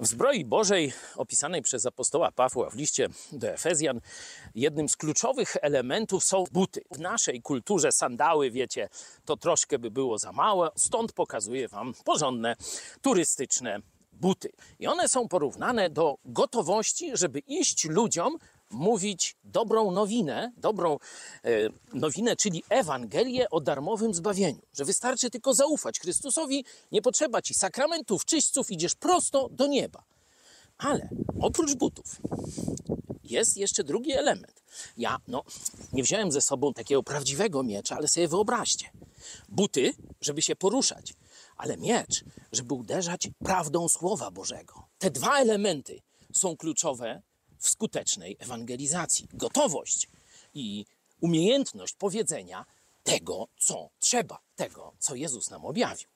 W zbroi Bożej opisanej przez apostoła Pawła w liście do Efezjan jednym z kluczowych elementów są buty. W naszej kulturze sandały, wiecie, to troszkę by było za małe, stąd pokazuję wam porządne turystyczne buty. I one są porównane do gotowości, żeby iść ludziom mówić dobrą nowinę, dobrą e, nowinę, czyli Ewangelię o darmowym zbawieniu. Że wystarczy tylko zaufać Chrystusowi, nie potrzeba ci sakramentów, czyśćców, idziesz prosto do nieba. Ale oprócz butów jest jeszcze drugi element. Ja, no, nie wziąłem ze sobą takiego prawdziwego miecza, ale sobie wyobraźcie. Buty, żeby się poruszać, ale miecz, żeby uderzać prawdą Słowa Bożego. Te dwa elementy są kluczowe w skutecznej ewangelizacji. Gotowość i umiejętność powiedzenia tego, co trzeba, tego, co Jezus nam objawił.